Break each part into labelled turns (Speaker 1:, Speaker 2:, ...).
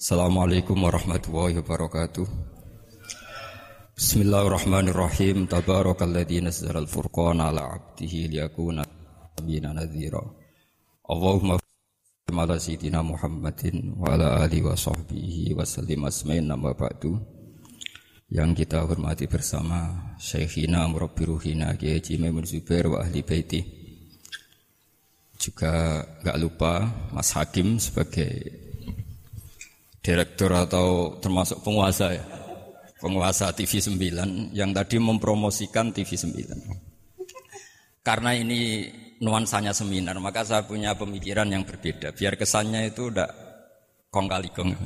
Speaker 1: Assalamualaikum warahmatullahi wabarakatuh. Bismillahirrahmanirrahim. Tabarakalladzi nazzala al-furqana ala 'abdihi liyakuna bina nadhira. Allahumma ala sayyidina Muhammadin wa ala alihi wa sahbihi wa sallim asmain nama ba'du. Yang kita hormati bersama Syekhina Murabbi Ruhina Kiai Maimun Zubair wa ahli baiti. Juga gak lupa Mas Hakim sebagai direktur atau termasuk penguasa ya. Penguasa TV 9 yang tadi mempromosikan TV 9. Karena ini nuansanya seminar, maka saya punya pemikiran yang berbeda. Biar kesannya itu udah kong kali kong.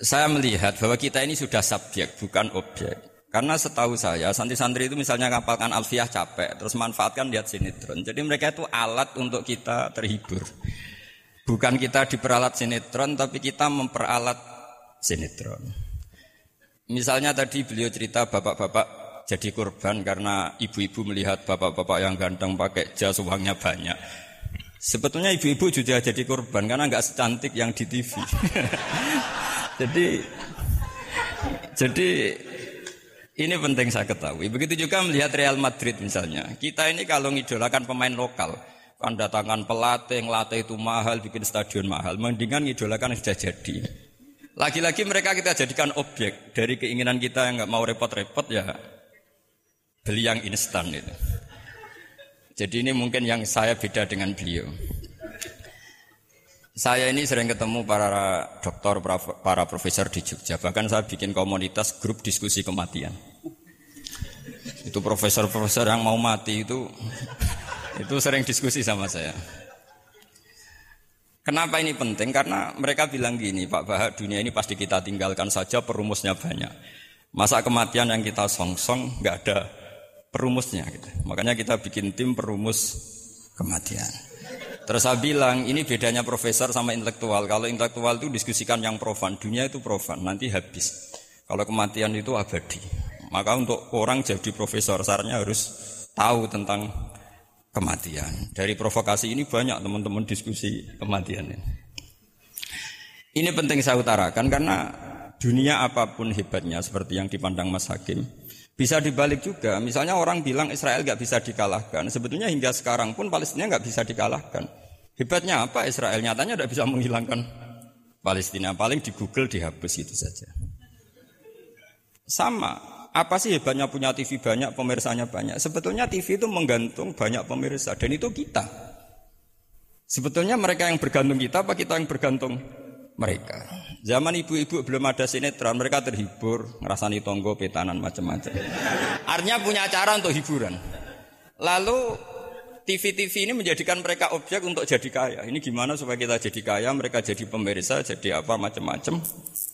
Speaker 1: Saya melihat bahwa kita ini sudah subjek, bukan objek. Karena setahu saya, santri-santri itu misalnya ngapalkan alfiah capek, terus manfaatkan lihat sinetron. Jadi mereka itu alat untuk kita terhibur. Bukan kita diperalat sinetron, tapi kita memperalat sinetron. Misalnya tadi beliau cerita bapak-bapak jadi korban karena ibu-ibu melihat bapak-bapak yang ganteng pakai jas uangnya banyak. Sebetulnya ibu-ibu juga jadi korban karena nggak secantik yang di TV. jadi jadi ini penting saya ketahui. Begitu juga melihat Real Madrid misalnya. Kita ini kalau ngidolakan pemain lokal, kan datangan pelatih, ngelatih itu mahal, bikin stadion mahal. Mendingan ngidolakan yang sudah jadi. Lagi-lagi mereka kita jadikan objek dari keinginan kita yang nggak mau repot-repot ya beli yang instan itu. Jadi ini mungkin yang saya beda dengan beliau. Saya ini sering ketemu para dokter, para profesor di Jogja. Bahkan saya bikin komunitas grup diskusi kematian. Itu profesor-profesor yang mau mati itu itu sering diskusi sama saya. Kenapa ini penting? Karena mereka bilang gini, Pak Bahak, dunia ini pasti kita tinggalkan saja, perumusnya banyak. Masa kematian yang kita songsong nggak ada perumusnya. Gitu. Makanya kita bikin tim perumus kematian. Terus saya bilang, ini bedanya profesor sama intelektual. Kalau intelektual itu diskusikan yang profan, dunia itu profan, nanti habis. Kalau kematian itu abadi. Maka untuk orang jadi profesor, sarannya harus tahu tentang kematian. Dari provokasi ini banyak teman-teman diskusi kematian ini. Ini penting saya utarakan karena dunia apa pun hebatnya seperti yang dipandang Mas Hakim bisa dibalik juga. Misalnya orang bilang Israel nggak bisa dikalahkan. Sebetulnya hingga sekarang pun Palestina nggak bisa dikalahkan. Hebatnya apa Israel? Nyatanya tidak bisa menghilangkan Palestina. Paling di Google dihapus itu saja. Sama apa sih hebatnya punya TV banyak, pemirsanya banyak? Sebetulnya TV itu menggantung banyak pemirsa dan itu kita. Sebetulnya mereka yang bergantung kita apa kita yang bergantung mereka? Zaman ibu-ibu belum ada sinetron, mereka terhibur, ngerasani tonggo, petanan macam-macam. Artinya punya cara untuk hiburan. Lalu TV-TV ini menjadikan mereka objek untuk jadi kaya. Ini gimana supaya kita jadi kaya, mereka jadi pemirsa, jadi apa macam-macam.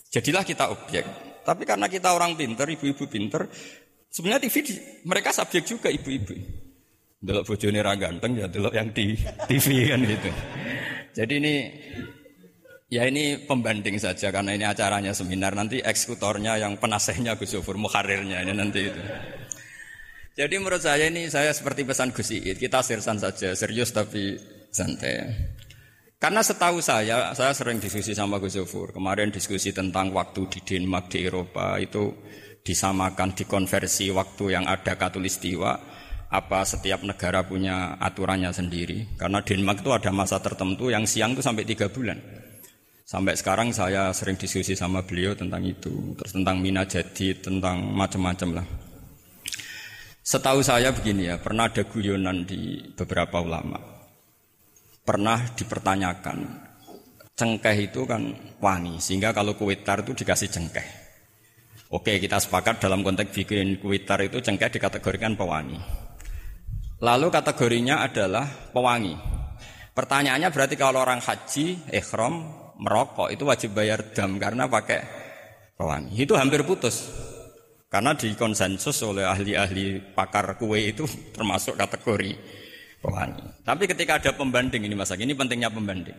Speaker 1: Jadilah kita objek. Tapi karena kita orang pinter, ibu-ibu pinter, sebenarnya TV mereka subjek juga ibu-ibu. Delok bojone ra ganteng ya delok yang di TV kan gitu. Jadi ini ya ini pembanding saja karena ini acaranya seminar nanti eksekutornya yang penasehnya Gus Yofur muharirnya ini nanti itu. Jadi menurut saya ini saya seperti pesan Gus Iit, kita sersan saja, serius tapi santai. Karena setahu saya, saya sering diskusi sama Gus Zofur. Kemarin diskusi tentang waktu di Denmark di Eropa itu disamakan dikonversi waktu yang ada katulistiwa apa setiap negara punya aturannya sendiri. Karena Denmark itu ada masa tertentu yang siang itu sampai tiga bulan. Sampai sekarang saya sering diskusi sama beliau tentang itu. Terus tentang mina jadi tentang macam-macam lah. Setahu saya begini ya pernah ada guyonan di beberapa ulama pernah dipertanyakan. Cengkeh itu kan wangi sehingga kalau kuitar itu dikasih cengkeh. Oke kita sepakat dalam konteks bikin kuitar itu cengkeh dikategorikan pewangi. Lalu kategorinya adalah pewangi. Pertanyaannya berarti kalau orang haji ikhram merokok itu wajib bayar dam karena pakai pewangi? Itu hampir putus. Karena dikonsensus oleh ahli-ahli pakar kue itu termasuk kategori pewangi. Tapi ketika ada pembanding ini mas ini pentingnya pembanding.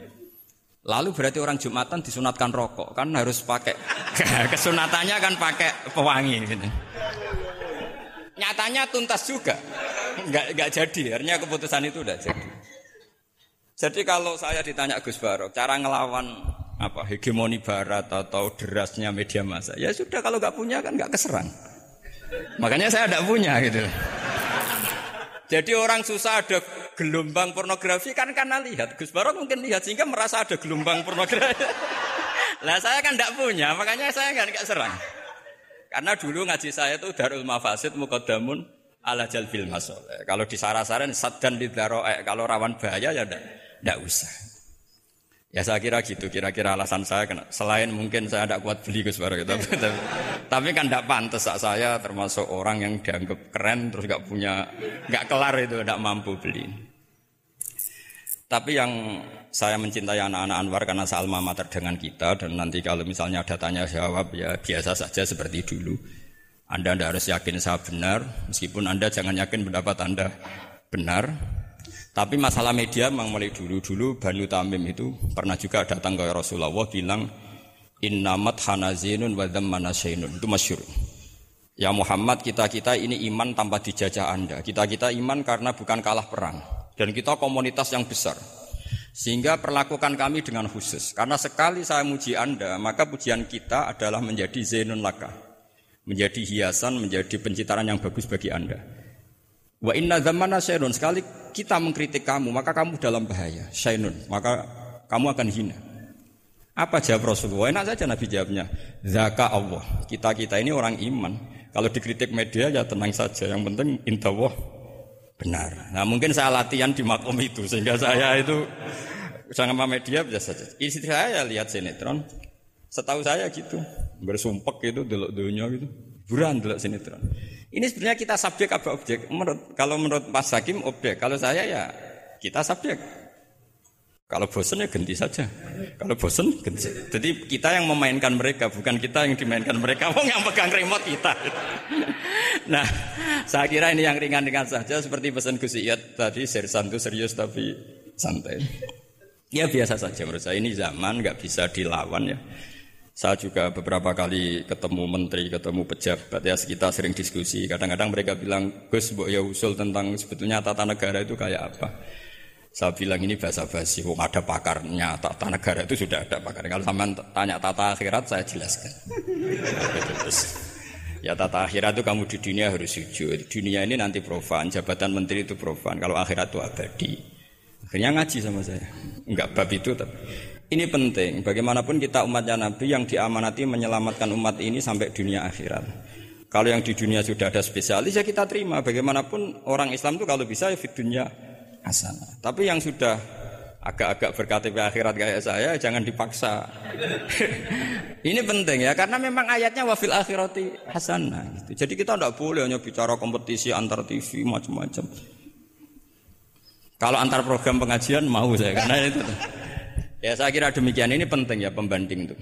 Speaker 1: Lalu berarti orang Jumatan disunatkan rokok kan harus pakai kesunatannya kan pakai pewangi gitu. Nyatanya tuntas juga, nggak nggak jadi. Artinya keputusan itu udah jadi. Jadi kalau saya ditanya Gus Barok, cara ngelawan apa hegemoni barat atau derasnya media massa. Ya sudah kalau nggak punya kan nggak keserang. Makanya saya tidak punya gitu. Jadi orang susah ada gelombang pornografi kan karena lihat. Gus Barok mungkin lihat sehingga merasa ada gelombang pornografi. lah saya kan tidak punya, makanya saya nggak serang. Karena dulu ngaji saya itu Darul Mafasid Muqaddamun ala jalbil masoleh. Kalau di saran sat dan lidaroe, kalau rawan bahaya ya tidak usah. Ya saya kira gitu, kira-kira alasan saya kena. Selain mungkin saya tidak kuat beli Gus Barok, tapi, tapi, tapi kan tidak pantas saya termasuk orang yang dianggap keren terus nggak punya, nggak kelar itu, tidak mampu beli. Tapi yang saya mencintai anak-anak Anwar karena salma mater dengan kita dan nanti kalau misalnya ada tanya jawab ya biasa saja seperti dulu. Anda tidak harus yakin saya benar, meskipun Anda jangan yakin pendapat Anda benar, tapi masalah media memang mulai dulu-dulu Banu Tamim itu pernah juga datang ke Rasulullah bilang innamat hanazinun wa manasainun itu masyur. Ya Muhammad kita-kita ini iman tanpa dijajah Anda. Kita-kita iman karena bukan kalah perang dan kita komunitas yang besar. Sehingga perlakukan kami dengan khusus. Karena sekali saya muji Anda, maka pujian kita adalah menjadi zenun laka. Menjadi hiasan, menjadi pencitraan yang bagus bagi Anda. Wa inna zamana syainun sekali kita mengkritik kamu maka kamu dalam bahaya syainun maka kamu akan hina. Apa jawab Rasulullah? Enak saja Nabi jawabnya. Zaka Allah. Kita kita ini orang iman. Kalau dikritik media ya tenang saja. Yang penting intawah benar. Nah mungkin saya latihan di makom itu sehingga saya itu sama media biasa saja. Istri saya lihat sinetron. Setahu saya gitu. Bersumpek gitu, delok dunia gitu. Buran delok sinetron. Ini sebenarnya kita subjek apa objek? Menurut, kalau menurut Mas Hakim objek, kalau saya ya kita subjek. Kalau bosan ya ganti saja. Kalau bosan ganti. Jadi kita yang memainkan mereka, bukan kita yang dimainkan mereka. Wong yang pegang remote kita. nah, saya kira ini yang ringan-ringan saja seperti pesan Gus Iyad tadi sersan itu serius tapi santai. Ya biasa saja menurut saya ini zaman nggak bisa dilawan ya. Saya juga beberapa kali ketemu menteri, ketemu pejabat ya kita sering diskusi. Kadang-kadang mereka bilang, Gus, bu ya usul tentang sebetulnya tata negara itu kayak apa. Saya bilang ini bahasa basi, oh, ada pakarnya tata negara itu sudah ada pakar. Kalau sama tanya tata akhirat saya jelaskan. Ya tata akhirat itu kamu di dunia harus. Di dunia ini nanti profan, jabatan menteri itu profan. Kalau akhirat itu abadi. Akhirnya ngaji sama saya. Enggak bab itu tapi ini penting. Bagaimanapun kita umatnya Nabi yang diamanati menyelamatkan umat ini sampai dunia akhirat. Kalau yang di dunia sudah ada spesialis ya kita terima. Bagaimanapun orang Islam itu kalau bisa ya di dunia asana. Tapi yang sudah agak-agak berKTP akhirat kayak saya jangan dipaksa. ini penting ya karena memang ayatnya wafil akhirati hasanah. Gitu. Jadi kita tidak boleh hanya bicara kompetisi antar TV macam-macam. Kalau antar program pengajian mau saya karena itu. Ya saya kira demikian ini penting ya pembanding itu.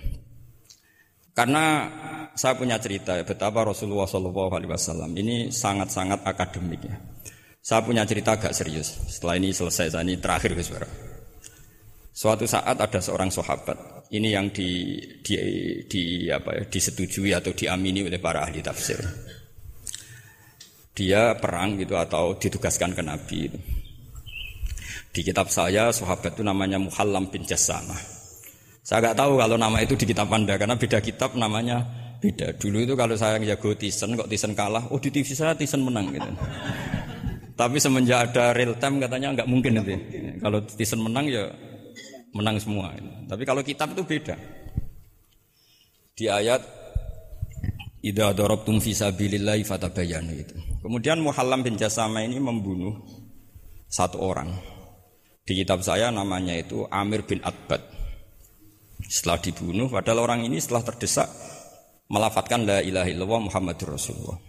Speaker 1: Karena saya punya cerita ya, betapa Rasulullah Shallallahu Alaihi Wasallam ini sangat-sangat akademik ya. Saya punya cerita agak serius. Setelah ini selesai, saya ini terakhir Gus Suatu saat ada seorang sahabat, ini yang di, di, di apa ya, disetujui atau diamini oleh para ahli tafsir. Dia perang gitu atau ditugaskan ke Nabi. Itu. Di kitab saya sahabat itu namanya Muhallam bin. Saya nggak tahu kalau nama itu di kitab Anda karena beda kitab namanya beda. Dulu itu kalau saya jago Tisen kok Tisen kalah, oh di TV saya Tisen menang gitu. Tapi semenjak ada real time katanya nggak mungkin nanti. Kalau Tisen menang ya menang semua. Tapi kalau kitab itu beda. Di ayat Ida darabtum fi sabilillahi fatabayanu itu. Kemudian Muhallam bin Jasama ini membunuh satu orang. Di kitab saya namanya itu Amir bin Atbad. Setelah dibunuh, padahal orang ini setelah terdesak melafatkan la ilaha illallah Muhammadur Rasulullah.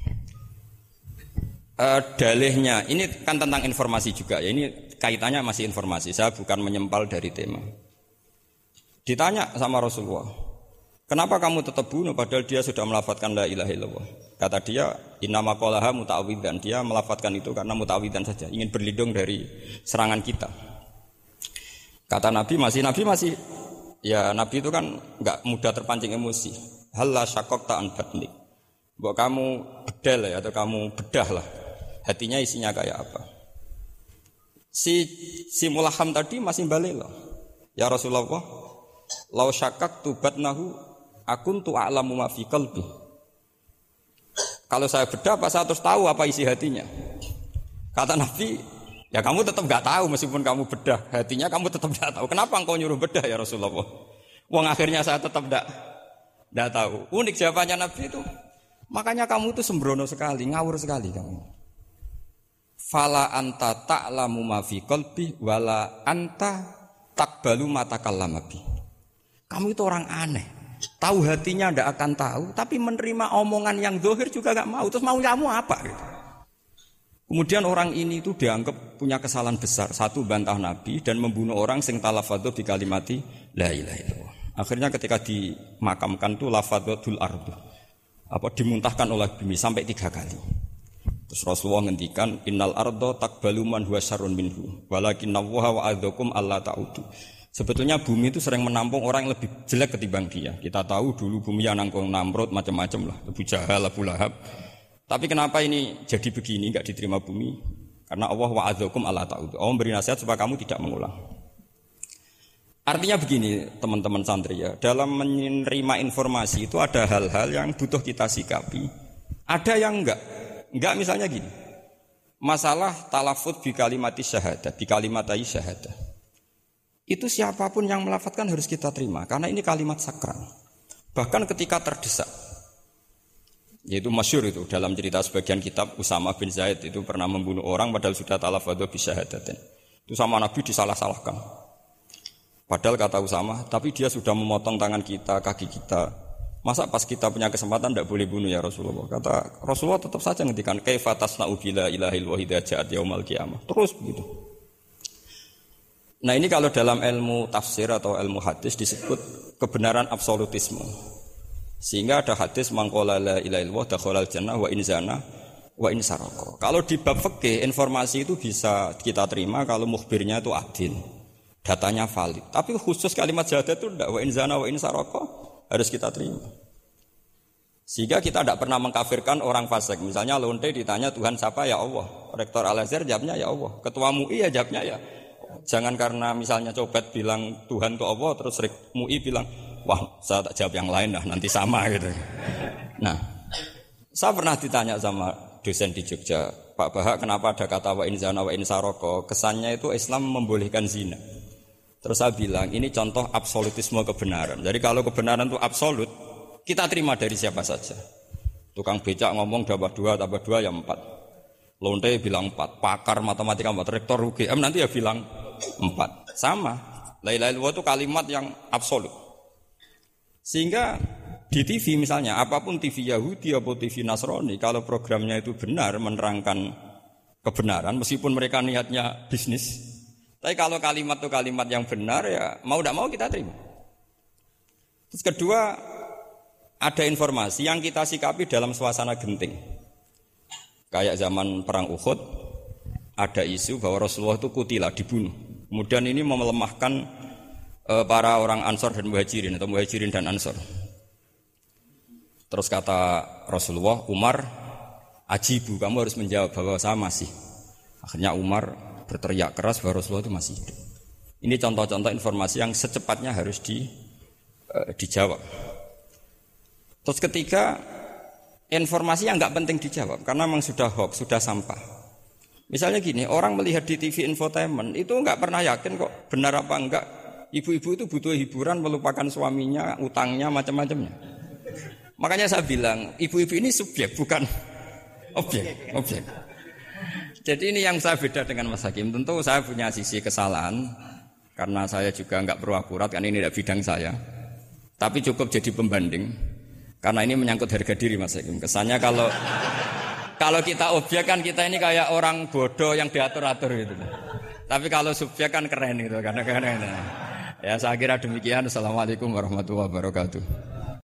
Speaker 1: Uh, dalihnya ini kan tentang informasi juga ya ini kaitannya masih informasi saya bukan menyempal dari tema ditanya sama Rasulullah kenapa kamu tetap bunuh padahal dia sudah melafatkan la ilaha illallah kata dia inama qolaha muta'awidan dia melafatkan itu karena muta'awidan saja ingin berlindung dari serangan kita Kata Nabi masih Nabi masih ya Nabi itu kan nggak mudah terpancing emosi. Halah syakok ta'an batnik. Buat kamu bedel ya atau kamu bedah lah. Hatinya isinya kayak apa. Si si mulaham tadi masih balik loh. Ya Rasulullah, Lau syakak tubat nahu akun tu a'lamu ma. Kalau saya bedah apa saya terus tahu apa isi hatinya? Kata Nabi, ya kamu tetap nggak tahu meskipun kamu bedah hatinya kamu tetap nggak tahu. Kenapa engkau nyuruh bedah ya Rasulullah? Wong akhirnya saya tetap nggak nggak tahu. Unik jawabannya Nabi itu. Makanya kamu itu sembrono sekali, ngawur sekali kamu. Fala anta ta'lamu ma fi qalbi wala anta takbalu mata kalamabi. Kamu itu orang aneh. Tahu hatinya ndak akan tahu, tapi menerima omongan yang dohir juga gak mau. Terus mau kamu apa? Gitu. Kemudian orang ini itu dianggap punya kesalahan besar. Satu bantah Nabi dan membunuh orang sing talafadhu di kalimati la ilaha illallah. Akhirnya ketika dimakamkan tuh lafadhatul ardu. Apa dimuntahkan oleh bumi sampai tiga kali. Terus Rasulullah ngendikan innal ardo takbalu man huwa syarrun minhu walakin wa adzakum alla ta'udu. Sebetulnya bumi itu sering menampung orang yang lebih jelek ketimbang dia. Kita tahu dulu bumi yang nangkung Namrud macam-macam lah, Abu Jahal, Abu Lahab. Tapi kenapa ini jadi begini, nggak diterima bumi? Karena Allah wa'adzukum Allah ta'ud. Allah memberi nasihat supaya kamu tidak mengulang. Artinya begini teman-teman santri ya, dalam menerima informasi itu ada hal-hal yang butuh kita sikapi. Ada yang enggak. Enggak misalnya gini. Masalah talafut di kalimat syahadat, di kalimat syahadat. Itu siapa pun yang melafatkan harus kita terima karena ini kalimat sakral. Bahkan ketika terdesak, yaitu masyur itu dalam cerita sebagian kitab Usama bin Zaid itu pernah membunuh orang padahal sudah talafadhu bisyahadatin. Itu sama Nabi disalah-salahkan. Padahal kata Usama, tapi dia sudah memotong tangan kita, kaki kita. Masa pas kita punya kesempatan tidak boleh bunuh ya Rasulullah? Kata Rasulullah tetap saja ngendikan kaifa tasna'u ilahil wahida ja'at yaumal qiyamah. Terus begitu. Nah ini kalau dalam ilmu tafsir atau ilmu hadis disebut kebenaran absolutisme. Sehingga ada hadis mangkola la ilaha illallah dakhalal jannah wa inzana wa insaroko. Kalau di bab fikih informasi itu bisa kita terima kalau mukhbirnya itu adil. Datanya valid. Tapi khusus kalimat syahadat itu tidak wa inzana wa insaroko harus kita terima. Sehingga kita tidak pernah mengkafirkan orang fasik. Misalnya lonte ditanya Tuhan siapa ya Allah. Rektor Al Azhar jawabnya ya Allah. Ketua MUI ya jawabnya ya. Jangan karena misalnya copet bilang Tuhan itu Allah terus MUI bilang wah saya tak jawab yang lain lah nanti sama gitu. Nah, saya pernah ditanya sama dosen di Jogja, Pak Bahak kenapa ada kata wa in zana wa in saroko? Kesannya itu Islam membolehkan zina. Terus saya bilang ini contoh absolutisme kebenaran. Jadi kalau kebenaran itu absolut, kita terima dari siapa saja. Tukang becak ngomong dapat dua, tambah dua ya empat. Lonte bilang empat, pakar matematika empat, rektor UGM nanti ya bilang empat. Sama. Lain-lain itu kalimat yang absolut. Sehingga di TV misalnya, apa pun TV Yahudi atau TV Nasrani, kalau programnya itu benar menerangkan kebenaran, meskipun mereka niatnya bisnis, tapi kalau kalimat itu kalimat yang benar ya mau tidak mau kita terima. Terus kedua, ada informasi yang kita sikapi dalam suasana genting. Kayak zaman perang Uhud, ada isu bahwa Rasulullah itu kutilah, dibunuh. Kemudian ini melemahkan Eh, para orang Ansor dan Muhajirin atau Muhajirin dan Ansor. Terus kata Rasulullah, Umar, ajibu, kamu harus menjawab bahwa saya masih. Akhirnya Umar berteriak keras bahwa Rasulullah itu masih hidup. Ini contoh-contoh informasi yang secepatnya harus di, uh, dijawab. Terus ketiga, informasi yang nggak penting dijawab karena memang sudah hoax, sudah sampah. Misalnya gini, orang melihat di TV infotainment itu nggak pernah yakin kok benar apa enggak Ibu-ibu itu butuh hiburan melupakan suaminya, utangnya, macam-macamnya. Makanya saya bilang, ibu-ibu ini subjek bukan objek, objek. Jadi ini yang saya beda dengan Mas Hakim. Tentu saya punya sisi kesalahan karena saya juga nggak perlu akurat karena ini tidak bidang saya. Tapi cukup jadi pembanding karena ini menyangkut harga diri Mas Hakim. Kesannya kalau kalau kita objek kan kita ini kayak orang bodoh yang diatur-atur gitu. Tapi kalau subjek kan keren gitu karena keren. Ya saya kira demikian. Assalamualaikum warahmatullahi wabarakatuh.